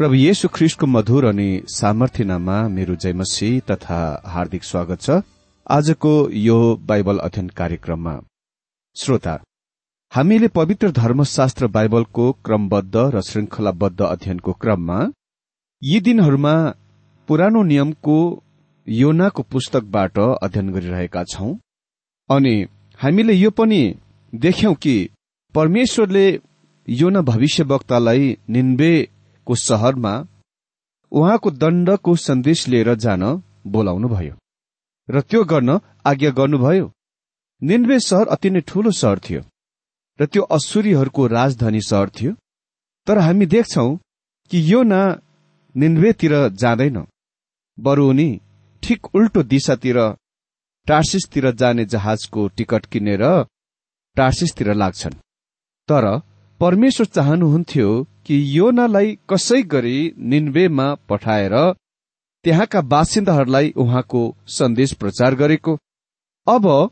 प्रभु येशु ख्रिस्टको मधुर अनि सामर्थ्यनामा मेरो जयमसी तथा हार्दिक स्वागत छ। आजको यो बाइबल अध्ययन कार्यक्रममा। श्रोता हामीले पवित्र धर्मशास्त्र बाइबलको क्रमबद्ध र श्रृंखलाबद्ध अध्ययनको क्रममा यी दिनहरूमा पुरानो नियमको योनाको पुस्तकबाट अध्ययन गरिरहेका छौं। अनि हामीले यो पनि देख्यौं कि परमेश्वरले योना भविष्यवक्तालाई निन्बेको शहरमा उहाँको दण्डको सन्देश लिएर जान बोलाउनुभयो र त्यो गर्न आज्ञा गर्नुभयो। निन्बे सहर अति नै ठूलो सहर थियो र त्यो असुरीहरूको राजधानी सहर थियो। तर हामी देख्छौ कि यो न निन्वेतिर जाँदैन बरु उनी ठिक उल्टो दिशातिर टार्सिसतिर जाने जहाजको टिकट किनेर टार्सिसतिर लाग्छन्। तर परमेश्वर चाहनुहुन्थ्यो कि योनालाई कसै गरी निन्वेमा पठाएर त्यहाँका बासिन्दाहरूलाई उहाँको सन्देश प्रचार गरेको। अब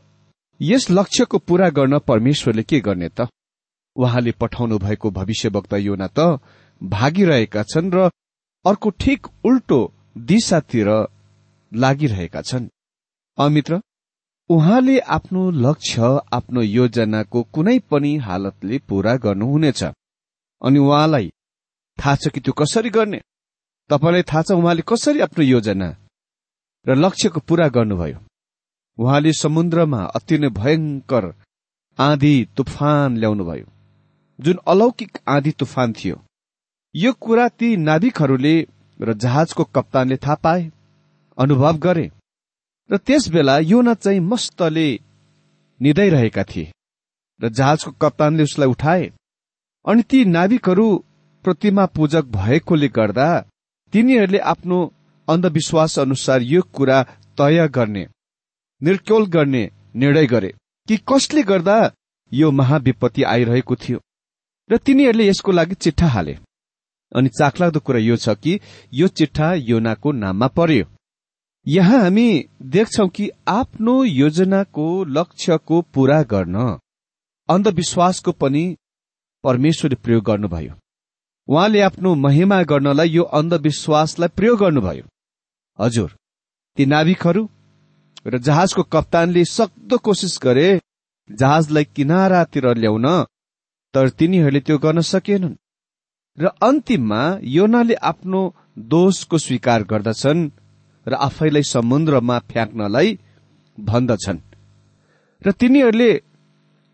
यस लक्ष्यको पूरा गर्न परमेश्वरले के गर्ने त? उहाँले पठाउनु भएको भविष्यवक्ता योना त भागिरहेका छन् र अर्को ठिक उल्टो दिशातिर लागिरहेका छन्। अमित्र उहाँले आफ्नो लक्ष्य आफ्नो योजनाको कुनै पनि हालतले पूरा गर्नुहुनेछ। अनि उहाँलाई थाहा छ कि त्यो कसरी गर्ने? तपाईँलाई थाहा छ उहाँले कसरी आफ्नो योजना र लक्ष्यको पूरा गर्नुभयो? उहाँले समुद्रमा अति नै भयंकर आँधी तुफान ल्याउनुभयो जुन अलौकिक आँधी तुफान थियो। यो कुरा ती नाविकहरूले र जहाजको कप्तानले थाहा पाए अनुभव गरे र त्यस बेला योना चाहिँ मस्तले निदाइरहेका थिए र जहाजको कप्तानले उसलाई उठाए। अनि ती नाविकहरू प्रतिमा पूजक भएकोले गर्दा तिनीहरूले आफ्नो अन्धविश्वास अनुसार यो कुरा तय गर्ने निर्क्योल गर्ने निर्णय गरे कि कसले गर्दा यो महाविपत्ति आइरहेको थियो। र तिनीहरूले यसको लागि चिट्ठा हाले। अनि चाखलाग्दो कुरा यो छ कि यो चिट्ठा योनाको नाममा पर्यो। यहाँ हामी देख्छौ कि आफ्नो योजनाको लक्ष्यको पूरा गर्न अन्धविश्वासको पनि परमेश्वरले प्रयोग गर्नुभयो। उहाँले आफ्नो महिमा गर्नलाई यो अन्धविश्वासलाई प्रयोग गर्नुभयो। हजुर ती नाविकहरू र जहाजको कप्तानले सक्दो कोसिस गरे जहाजलाई किनारातिर ल्याउन तर तिनीहरूले त्यो गर्न सकेनन्। र अन्तिममा योनाले आफ्नो दोषको स्वीकार गर्दछन् र आफैलाई समुद्रमा फ्याँक्नलाई भन्दछन्। र तिनीहरूले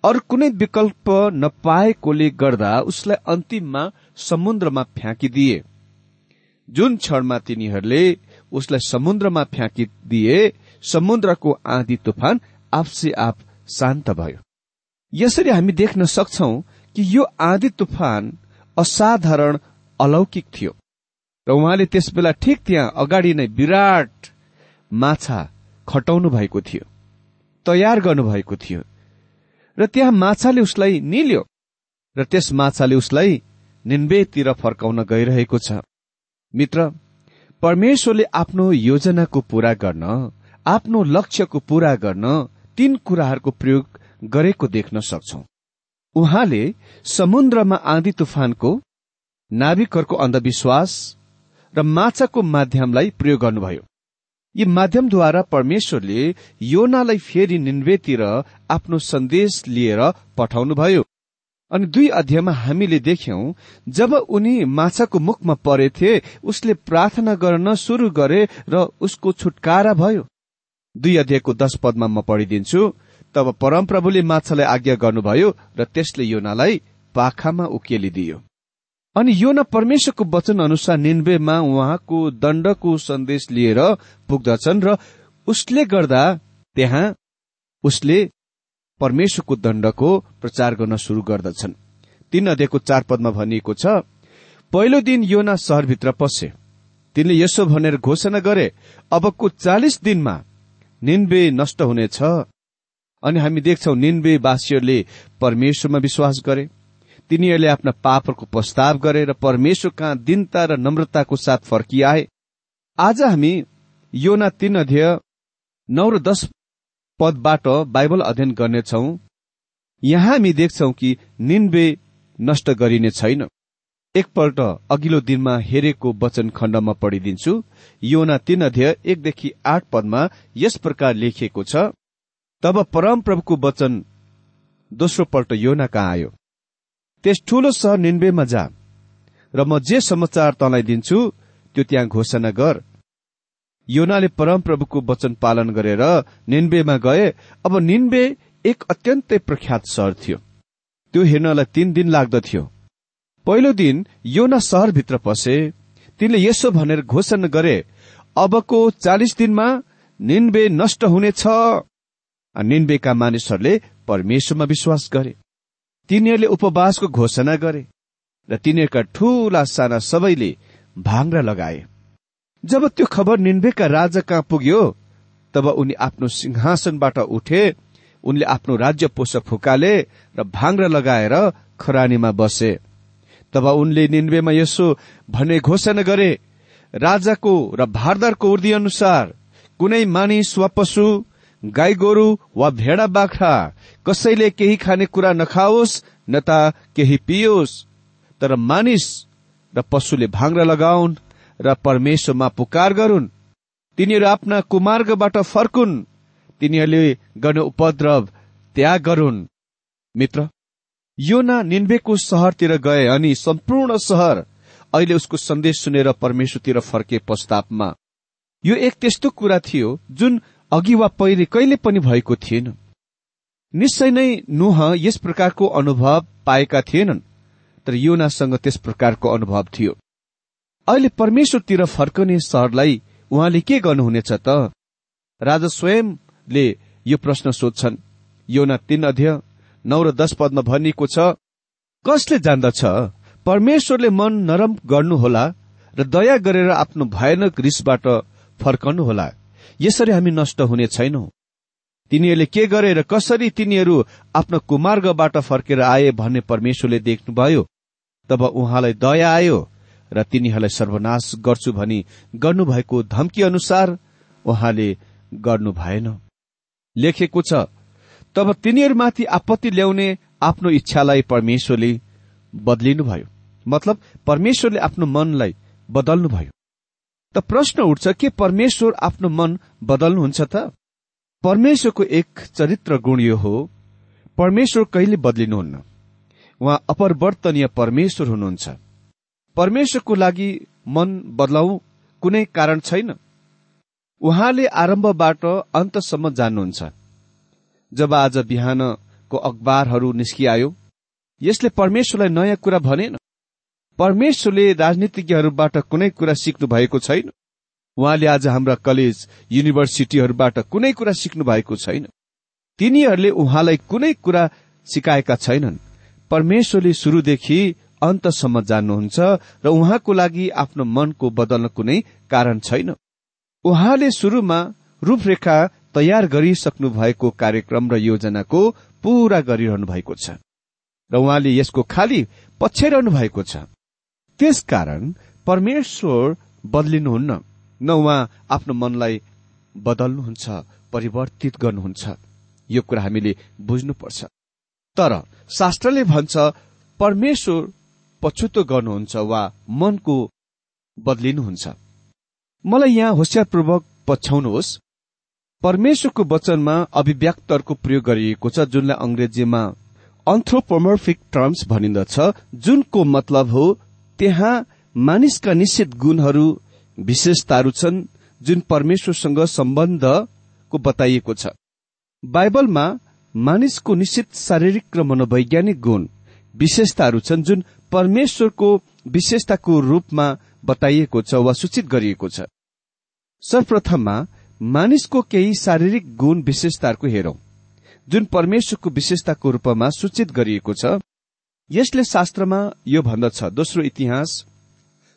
अरू कुनै विकल्प नपाएकोले गर्दा उसलाई अन्तिममा समुद्रमा फ्याँकिदिए। जुन क्षणमा तिनीहरूले उसलाई समुद्रमा फ्याँकिदिए समुद्रको आँधी तुफान आफसे आफ शान्त भयो। यसरी हामी देख्न सक्छौ कि यो आँधी तुफान असाधारण अलौकिक थियो र उहाँले त्यस बेला ठिक त्यहाँ अगाडि नै विराट माछा खटाउनु भएको थियो तयार गर्नुभएको थियो। र त्यहाँ माछाले उसलाई निल्यो र त्यस माछाले उसलाई निन्वेतिर फर्काउन गइरहेको छ। मित्र परमेश्वरले आफ्नो योजनाको पूरा गर्न आफ्नो लक्ष्यको पूरा गर्न तीन कुराहरूको प्रयोग गरेको देख्न सक्छौ। उहाँले समुद्रमा आँधी तुफानको नाविकहरूको अन्धविश्वास र माछाको माध्यमलाई प्रयोग गर्नुभयो। यी माध्यमद्वारा परमेश्वरले योनालाई फेरि निन्वेतिर आफ्नो सन्देश लिएर पठाउनुभयो। अनि दुई अध्यायमा हामीले देख्यौं जब उनी माछाको मुखमा परेथे उसले प्रार्थना गर्न सुरु गरे र उसको छुटकारा भयो। दुई अध्यायको दश पदमा म पढिदिन्छु। तब परमप्रभुले माछालाई आज्ञा गर्नुभयो र त्यसले योनालाई पाखामा उकेलिदियो। अनि यो न परमेश्वरको वचन अनुसार निन्वेमा उहाँको दण्डको सन्देश लिएर पुग्दछन् र उसले गर्दा त्यहाँ उसले परमेश्वरको दण्डको प्रचार गर्न शुरू गर्दछन्। तीन अध्ययको चार पदमा भनिएको छ पहिलो दिन योना शहरभित्र पसे। तिनले यसो भनेर घोषणा गरे अबको चालिस दिनमा निन्बे नष्ट हुनेछ। अनि हामी देख्छौ निन्बे वासीहरूले परमेश्वरमा विश्वास गरे। तिनीहरूले आफ्ना पापहरूको प्रस्ताव गरे र परमेश्वर कहाँ दिनता र नम्रताको साथ फर्किआए। आज हामी योना तीन अध्यय नौ र दश पदबाट बाइबल अध्ययन गर्नेछौ। यहाँ हामी देख्छौ कि निन्बे नष्ट गरिने छैन। एकपल्ट अघिल्लो दिनमा हेरेको वचन खण्डमा पढिदिन्छु। योना तीन अध्यय एकदेखि आठ पदमा यस प्रकार लेखिएको छ तब परम प्रभुको वचन दोस्रो पल्ट योना कहाँ आयो? त्यस ठूलो सहर निन्बेमा जा र म जे समाचार तँलाई दिन्छु त्यो त्यहाँ घोषणा गर। योनाले परम प्रभुको वचन पालन गरेर निन्बेमा गए। अब निन्बे एक अत्यन्तै प्रख्यात सहर थियो। त्यो हेर्नलाई तीन दिन लाग्दथ्यो पहिलो दिन योना सहरभित्र पसे। तिनले यसो भनेर घोषणा गरे अबको चालिस दिनमा निन्बे नष्ट हुनेछ। निन्बेका मानिसहरूले परमेश्वरमा विश्वास गरे। तिनीहरूले उपवासको घोषणा गरे र तिनीहरूका ठूला साना सबैले भाङ्रा लगाए। जब त्यो खबर निन्बेका राजा कहाँ पुग्यो तब उनी आफ्नो सिंहासनबाट उठे उनले आफ्नो राज्य पोष फुकाले र भाङ्रा लगाएर खरानीमा बसे। तब उनले निन्वेमा यसो भन्ने घोषणा गरे राजाको र भारदारको उर्दी अनुसार कुनै मानिस वा पशु गाई गोरु वा भेडा बाख्रा कसैले केही खाने कुरा नखाओस् न त केही पियोस्। तर मानिस र पशुले भाङ्रा लगाउन् र परमेश्वरमा पुकार गरून्। तिनीहरू आफ्ना कुमार्गबाट फर्कुन्। तिनीहरूले गर्ने उपद्रव त्याग गरून्। मित्र योना निन्वेको सहरतिर गए अनि सम्पूर्ण सहर अहिले उसको सन्देश सुनेर परमेश्वरतिर फर्के पश्चातापमा यो एक त्यस्तो कुरा थियो जुन अघि वा पहिले कहिले पनि भएको थिएन। निश्चय नै नुह यस प्रकारको अनुभव पाएका थिएनन् तर योनासँग त्यस प्रकारको अनुभव थियो। अहिले परमेश्वरतिर फर्कने सहरलाई उहाँले के गर्नुहुनेछ त? राजा स्वयंले यो प्रश्न सोध्छन्। योना तीन अध्यय नौ र दश पदमा भनिएको छ कसले जान्दछ? परमेश्वरले मन नरम गर्नुहोला र दया गरेर आफ्नो भयानक रिसबाट फर्कनुहोला। यसरी हामी नष्ट हुने छैनौ। तिनीहरूले के गरे र कसरी तिनीहरू आफ्नो कुमार्गबाट फर्केर आए भन्ने परमेश्वरले देख्नुभयो तब उहाँलाई दया आयो र तिनीहरूलाई सर्वनाश गर्छु भनी गर्नुभएको धम्की अनुसार उहाँले गर्नु भएन। लेखेको छ तब तिनीहरूमाथि आपत्ति ल्याउने आफ्नो इच्छालाई परमेश्वरले बदलिनुभयो। मतलब परमेश्वरले आफ्नो मनलाई बदल्नुभयो। त प्रश्न उठ्छ के परमेश्वर आफ्नो मन बदल्नुहुन्छ त? परमेश्वरको एक चरित्र गुण यो हो। परमेश्वर कहिले बदलिनुहुन्न? उहाँ अपरिवर्तनीय परमेश्वर हुनुहुन्छ। परमेश्वरको लागि मन बदलाउ कुनै कारण छैन। उहाँले आरम्भबाट अन्तसम्म जान्नुहुन्छ जब आज बिहानको अखबारहरू निस्किआयो यसले परमेश्वरलाई नयाँ कुरा भनेन। परमेश्वरले राजनीतिज्ञहरूबाट कुनै कुरा सिक्नु भएको छैन। उहाँले आज हाम्रा कलेज युनिभर्सिटीहरूबाट कुनै कुरा सिक्नु भएको छैन। तिनीहरूले उहाँलाई कुनै कुरा सिकाएका छैनन्। परमेश्वरले शुरूदेखि अन्तसम्म जान्नुहुन्छ र उहाँको लागि आफ्नो मनको बदल्न कुनै कारण छैन। उहाँले शुरूमा रूपरेखा तयार गरिसक्नु भएको कार्यक्रम र योजनाको पूरा गरिरहनु भएको छ। र उहाँले यसको खालि पछ्याइरहनु भएको छ। त्यसकारण परमेश्वर बदलिनुहुन्न। न उहाँ आफ्नो मनलाई बदल्नुहुन्छ परिवर्तित गर्नुहुन्छ। यो कुरा हामीले बुझ्नुपर्छ। तर शास्त्रले भन्छ परमेश्वर पछुतो गर्नुहुन्छ वा मनको बदलिनुहुन्छ। मलाई यहाँ होसियारपूर्वक पछ्याउनुहोस्। परमेश्वरको वचनमा अभिव्यक्तहरूको प्रयोग गरिएको छ जुनलाई अंग्रेजीमा अन्थ्रोपोमर्फिक टर्म्स भनिन्दछ जुनको मतलब हो त्यहाँ मानिसका निश्चित गुणहरू विशेषताहरू छन् जुन परमेश्वरसँग सम्बन्धको बताइएको छ। बाइबलमा मानिसको निश्चित शारीरिक र मनोवैज्ञानिक गुण विशेषताहरू छन् जुन परमेश्वरको विशेषताको रूपमा बताइएको छ वा सूचित गरिएको छ। सर्वप्रथममा मानिसको केही शारीरिक गुण विशेषताहरूको हेरौं जुन परमेश्वरको विशेषताको रूपमा सूचित गरिएको छ। यसले शास्त्रमा यो भन्दछ दोस्रो इतिहास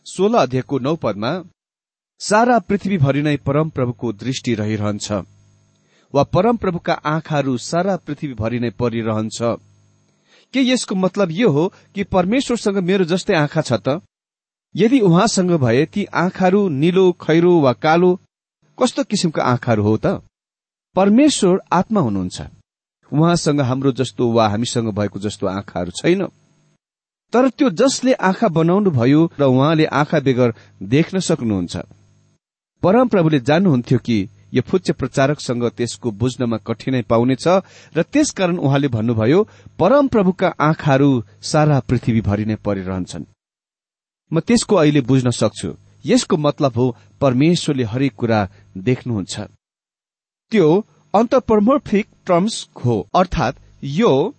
सोह्र अध्यायको नौ पदमा सारा पृथ्वीभरि नै परमप्रभुको दृष्टि रहिरहन्छ वा परमप्रभुका आँखाहरू सारा पृथ्वीभरि नै परिरहन्छ। के यसको मतलब यो हो कि परमेश्वरसँग मेरो जस्तै आँखा छ त? यदि उहाँसँग भए ती आँखाहरू निलो खैरो वा कालो कस्तो किसिमका आँखाहरू हो त? परमेश्वर आत्मा हुनुहुन्छ। उहाँसँग हाम्रो जस्तो वा हामीसँग भएको जस्तो आँखाहरू छैन। तर त्यो जसले आँखा बनाउनु भयो र उहाँले आँखा बेगर देख्न सक्नुहुन्छ। परमप्रभुले जान्नुहुन्थ्यो कि यो फुच्चे प्रचारकसँग त्यसको बुझ्नमा कठिनाई पाउनेछ र त्यसकारण उहाँले भन्नुभयो परमप्रभुका आँखाहरू सारा पृथ्वीभरि नै परिरहन्छन्। म त्यसको अहिले बुझ्न सक्छु। यसको मतलब हो परमेश्वरले हरेक कुरा देख्नुहुन्छ। त्यो अन्तर्प्रमोर्फिक टर्म्स हो। अर्थात यो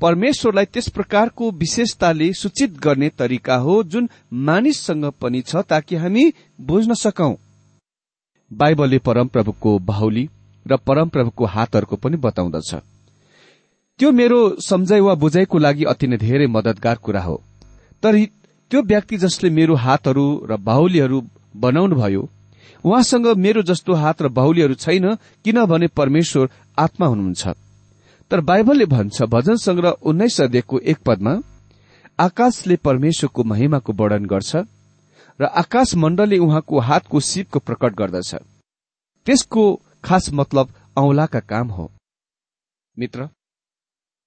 परमेश्वरलाई त्यस प्रकारको विशेषताले सूचित गर्ने तरिका हो जुन मानिससँग पनि छ ताकि हामी बुझ्न सकौं। बाइबलले परमप्रभुको बाहुली र परमप्रभुको हातहरूको पनि बताउँदछ। त्यो मेरो सम्झाइ वा बुझाइको लागि अति नै धेरै मदतगार कुरा हो। तर त्यो व्यक्ति जसले मेरो हातहरू र बाहुलीहरू बनाउनु भयो उहाँसँग मेरो जस्तो हात र बाहुलीहरू छैन किनभने परमेश्वर आत्मा हुनुहुन्छ। तर बाइबलले भन्छ भजन संग्रह उन्नाइस अध्ययको एक पदमा आकाशले परमेश्वरको महिमाको वर्णन गर्छ र आकाश मण्डलले उहाँको हातको सिपको प्रकट गर्दछ। त्यसको खास मतलब औंलाका काम हो। मित्र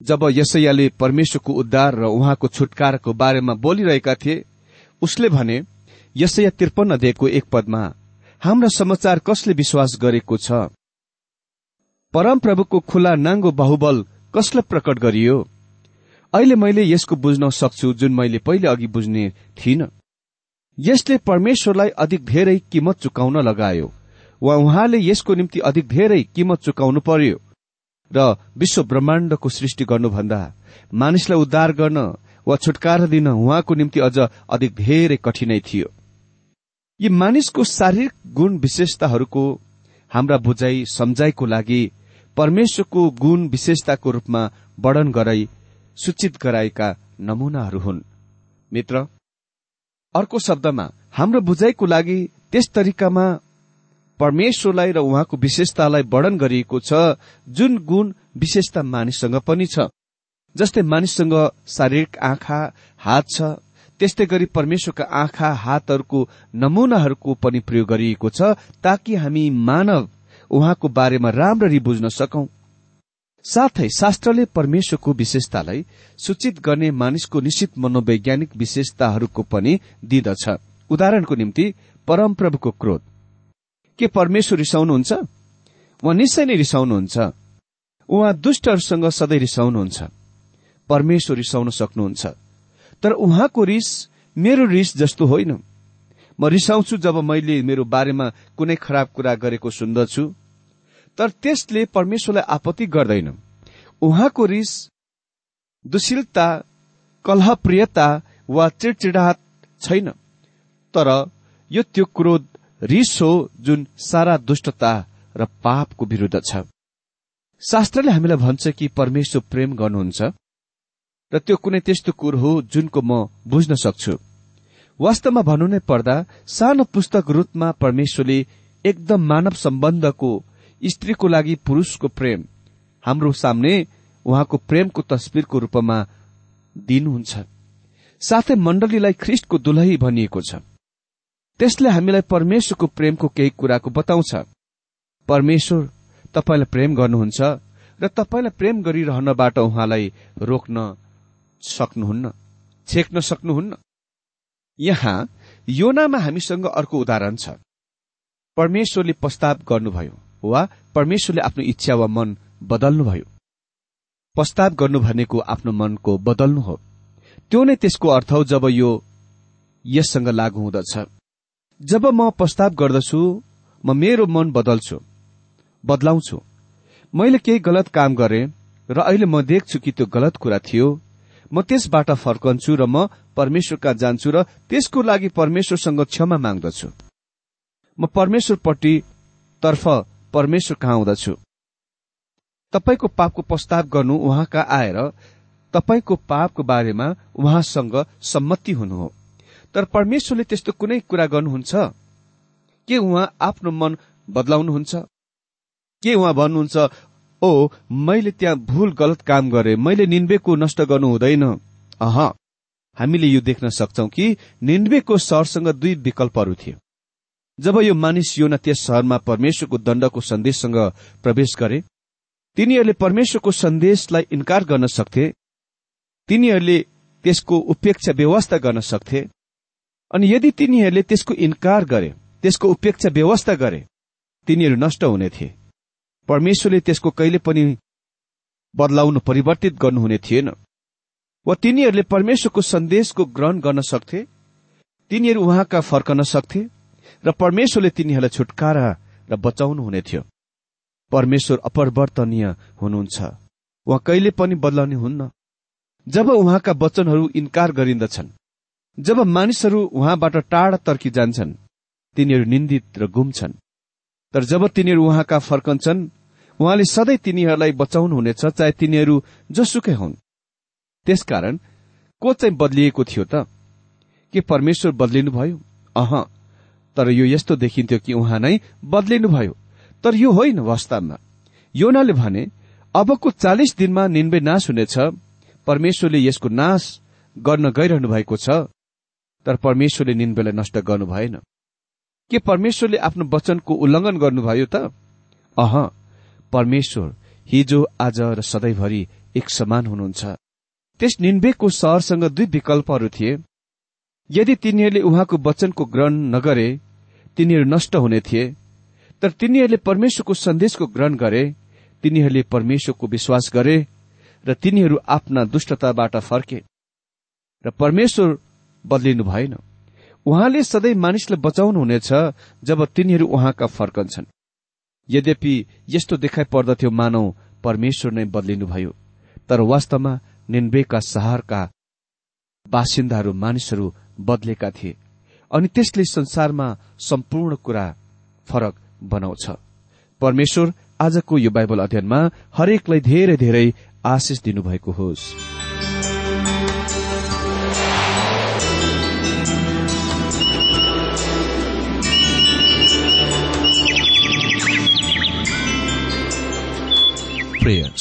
जब यसैयाले परमेश्वरको उद्धार र उहाँको छुटकाराको बारेमा बोलिरहेका थिए उसले भने यसैया त्रिपन्न अध्ययको एक पदमा हाम्रा समाचार कसले विश्वास गरेको छ? परमप्रभुको खुला नाङ्गो बाहुबल कसलाई प्रकट गरियो? अहिले मैले यसको बुझ्न सक्छु जुन मैले पहिले अघि बुझ्ने थिइनँ। यसले परमेश्वरलाई अधिक धेरै किमत चुकाउन लगायो वा उहाँले यसको निम्ति अधिक धेरै किमत चुकाउनु पर्यो र विश्व ब्रह्माण्डको सृष्टि गर्नुभन्दा मानिसलाई उद्धार गर्न वा छुटकारा दिन उहाँको निम्ति अझ अधिक धेरै कठिनाई थियो। यी मानिसको शारीरिक गुण विशेषताहरूको हाम्रा बुझाइ सम्झाइको लागि परमेश्वरको गुण विशेषताको रूपमा वर्णन गराई सूचित गराएका नमूनाहरू हुन्। मित्र अर्को शब्दमा हाम्रो बुझाइको लागि त्यस तरिकामा परमेश्वरलाई र उहाँको विशेषतालाई वर्णन गरिएको छ जुन गुण विशेषता मानिससँग पनि छ। जस्तै मानिससँग शारीरिक आँखा हात छ त्यस्तै गरी परमेश्वरका आँखा हातहरूको नमूनाहरूको पनि प्रयोग गरिएको छ ताकि हामी मानव उहाँको बारेमा राम्ररी बुझ्न सकौं। साथै शास्त्रले परमेश्वरको विशेषतालाई सूचित गर्ने मानिसको निश्चित मनोवैज्ञानिक विशेषताहरूको पनि दिँदछ। उदाहरणको निम्ति परमप्रभुको क्रोध। के परमेश्वर रिसाउनुहुन्छ? उहाँ निश्चय नै रिसाउनुहुन्छ। उहाँ दुष्टहरूसँग सधैँ रिसाउनुहुन्छ। परमेश्वर रिसाउन सक्नुहुन्छ। तर उहाँको रिस मेरो रिस जस्तो होइन। म रिसाउँछु जब मैले मेरो बारेमा कुनै खराब कुरा गरेको सुन्दछु। तर त्यसले परमेश्वरलाई आपत्ति गर्दैन। उहाँको रिस दुशीलता कलहप्रियता वा चिडचिडाहट छैन। तर यो त्यो क्रोध रिस हो जुन सारा दुष्टता र पापको विरूद्ध छ। शास्त्रले हामीलाई भन्छ कि परमेश्वर प्रेम गर्नुहुन्छ। र त्यो कुनै त्यस्तो कुरो हो जुनको म बुझ्न सक्छु। वास्तवमा भन्नु नै पर्दा सानो पुस्तक रूपमा परमेश्वरले एकदम मानव सम्बन्धको स्त्रीको लागि पुरूषको प्रेम हाम्रो सामने उहाँको प्रेमको तस्विरको रूपमा दिनुहुन्छ। साथै मण्डलीलाई ख्रिष्टको दुलही भनिएको छ। त्यसले हामीलाई परमेश्वरको प्रेमको केही कुराको बताउँछ। परमेश्वर तपाईँलाई प्रेम गर्नुहुन्छ र तपाईँलाई प्रेम गरिरहनबाट उहाँलाई रोक्न सक्नुहुन्न? छेक्न सक्नुहुन्न? यहाँ योनामा हामीसँग अर्को उदाहरण छ। परमेश्वरले प्रस्ताव गर्नुभयो वा परमेश्वरले आफ्नो इच्छा वा मन बदल्नुभयो। प्रस्ताव गर्नु भनेको आफ्नो मनको बदल्नु हो। त्यो नै त्यसको अर्थ हो जब यो यससँग लागू हुँदछ। जब म प्रस्ताव गर्दछु म मेरो मन बदल्छु बदलाउँछु। मैले केही गलत काम गरे र अहिले म देख्छु कि त्यो गलत कुरा थियो म त्यसबाट फर्कन्छु र म परमेश्वर कहाँ जान्छु र त्यसको लागि परमेश्वरसँग क्षमा माग्दछु। म परमेश्वरपट्टि तर्फ परमेश्वर कहाँ आउँदछु तपाईँको पापको प्रस्ताव गर्नु उहाँका आएर तपाईँको पापको बारेमा उहाँसँग सम्मति हुनु हो। तर परमेश्वरले त्यस्तो कुनै कुरा गर्नुहुन्छ? के उहाँ आफ्नो मन बदलाउनुहुन्छ? के उहाँ भन्नुहुन्छ? ओ मैले त्यहाँ भूल गलत काम गरे मैले निन्वेको नष्ट गर्नु हुँदैन। अह हामीले यो देख्न सक्छौ कि निन्वेको सहरसँग दुई विकल्पहरू थियो जब यो मानिस योना त्यस सहरमा परमेश्वरको दण्डको सन्देशसँग प्रवेश गरे तिनीहरूले परमेश्वरको सन्देशलाई इन्कार गर्न सक्थे तिनीहरूले त्यसको उपेक्षा व्यवस्था गर्न सक्थे अनि यदि तिनीहरूले त्यसको इन्कार गरे त्यसको उपेक्षा व्यवस्था गरे तिनीहरू नष्ट हुने थिए। परमेश्वरले त्यसको कहिले पनि बदलाउनु परिवर्तित गर्नुहुने थिएन। वा तिनीहरूले परमेश्वरको सन्देशको ग्रहण गर्न सक्थे तिनीहरू उहाँका फर्कन सक्थे र परमेश्वरले तिनीहरूलाई छुटकारा र बचाउनु हुने थियो। परमेश्वर अपरिवर्तनीय हुनुहुन्छ। उहाँ कहिले पनि बदलाउने हुन्न। जब उहाँका वचनहरू इन्कार गरिन्दछन् जब मानिसहरू उहाँबाट टाढा तर्की जान्छन् तिनीहरू निन्दित र गुम्छन् तर जब तिनीहरू उहाँका फर्कन्छन् उहाँले सधैँ तिनीहरूलाई बचाउनुहुनेछ चाहे तिनीहरू जसुकै हुन्। त्यसकारण को चाहिँ बदलिएको थियो त? के परमेश्वर बदलिनुभयो? अह तर यो यस्तो देखिन्थ्यो कि उहाँ नै बदलिनुभयो। तर यो होइन वास्तवमा। योनाले भने अबको चालिस दिनमा निन्बे नाश हुनेछ परमेश्वरले यसको नाश गर्न गइरहनु भएको छ। तर परमेश्वरले निन्बेलाई नष्ट गर्नु भएन के परमेश्वरले आफ्नो वचनको उल्लंघन गर्नुभयो त? अह परमेश्वर हिजो आज र सधैँभरि एक समान हुनुहुन्छ। त्यस निन्बेको सहरसँग दुई विकल्पहरू थिए। यदि तिनीहरूले उहाँको वचनको ग्रहण नगरे तिनीहरू नष्ट हुने थिए। तर तिनीहरूले परमेश्वरको सन्देशको ग्रहण गरे तिनीहरूले परमेश्वरको विश्वास गरे र तिनीहरू आफ्ना दुष्टताबाट फर्के। र परमेश्वर बदलिनु भएन। उहाँले सधैँ मानिसलाई बचाउनुहुनेछ जब तिनीहरू उहाँका फर्कन्छन्। यद्यपि यस्तो देखाइ पर्दथ्यो मानौ परमेश्वर नै बदलिनुभयो। तर वास्तवमा निन्बेका शहरका बासिन्दाहरू मानिसहरू बदलेका थिए अनि त्यसले संसारमा सम्पूर्ण कुरा फरक बनाउँछ। परमेश्वर आजको यो बाइबल अध्ययनमा हरेकलाई धेरै धेरै आशिष दिनुभएको होस्।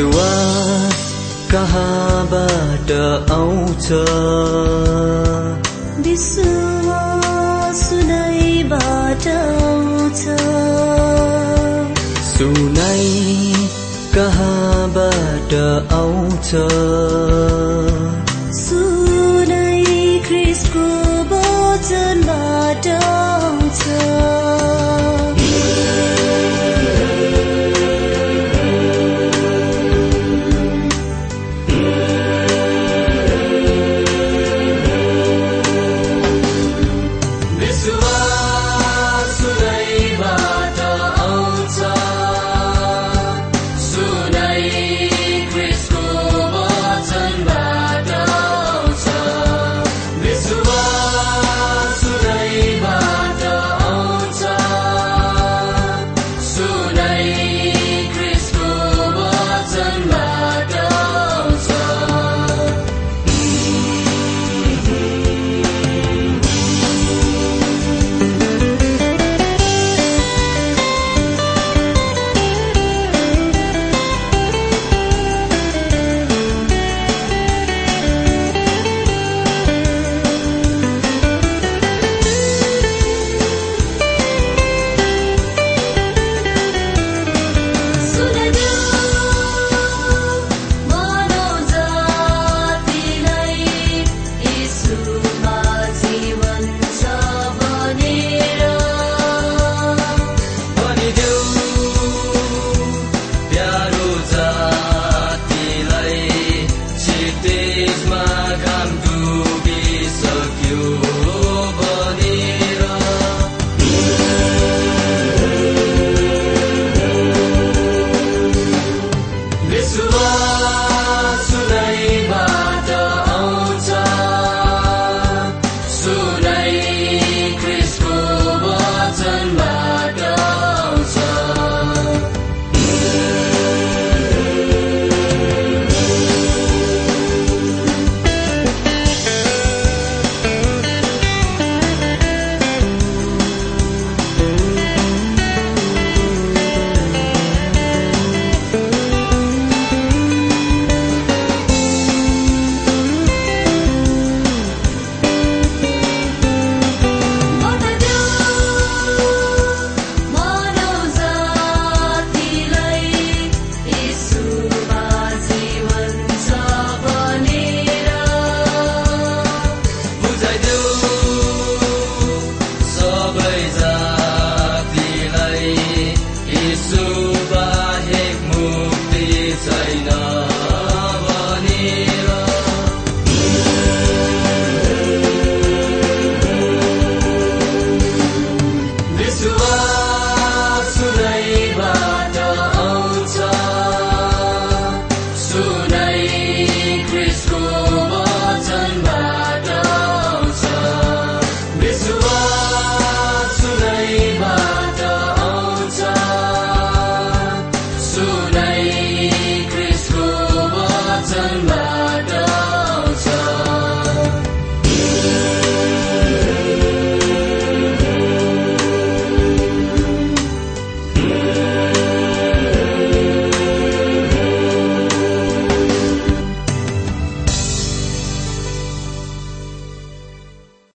विश्वास कहाँबाट आउँछ? विश्वास सुनाइबाट आउँछ। सुनाइ कहाँबाट आउँछ? Yeshua. Bye.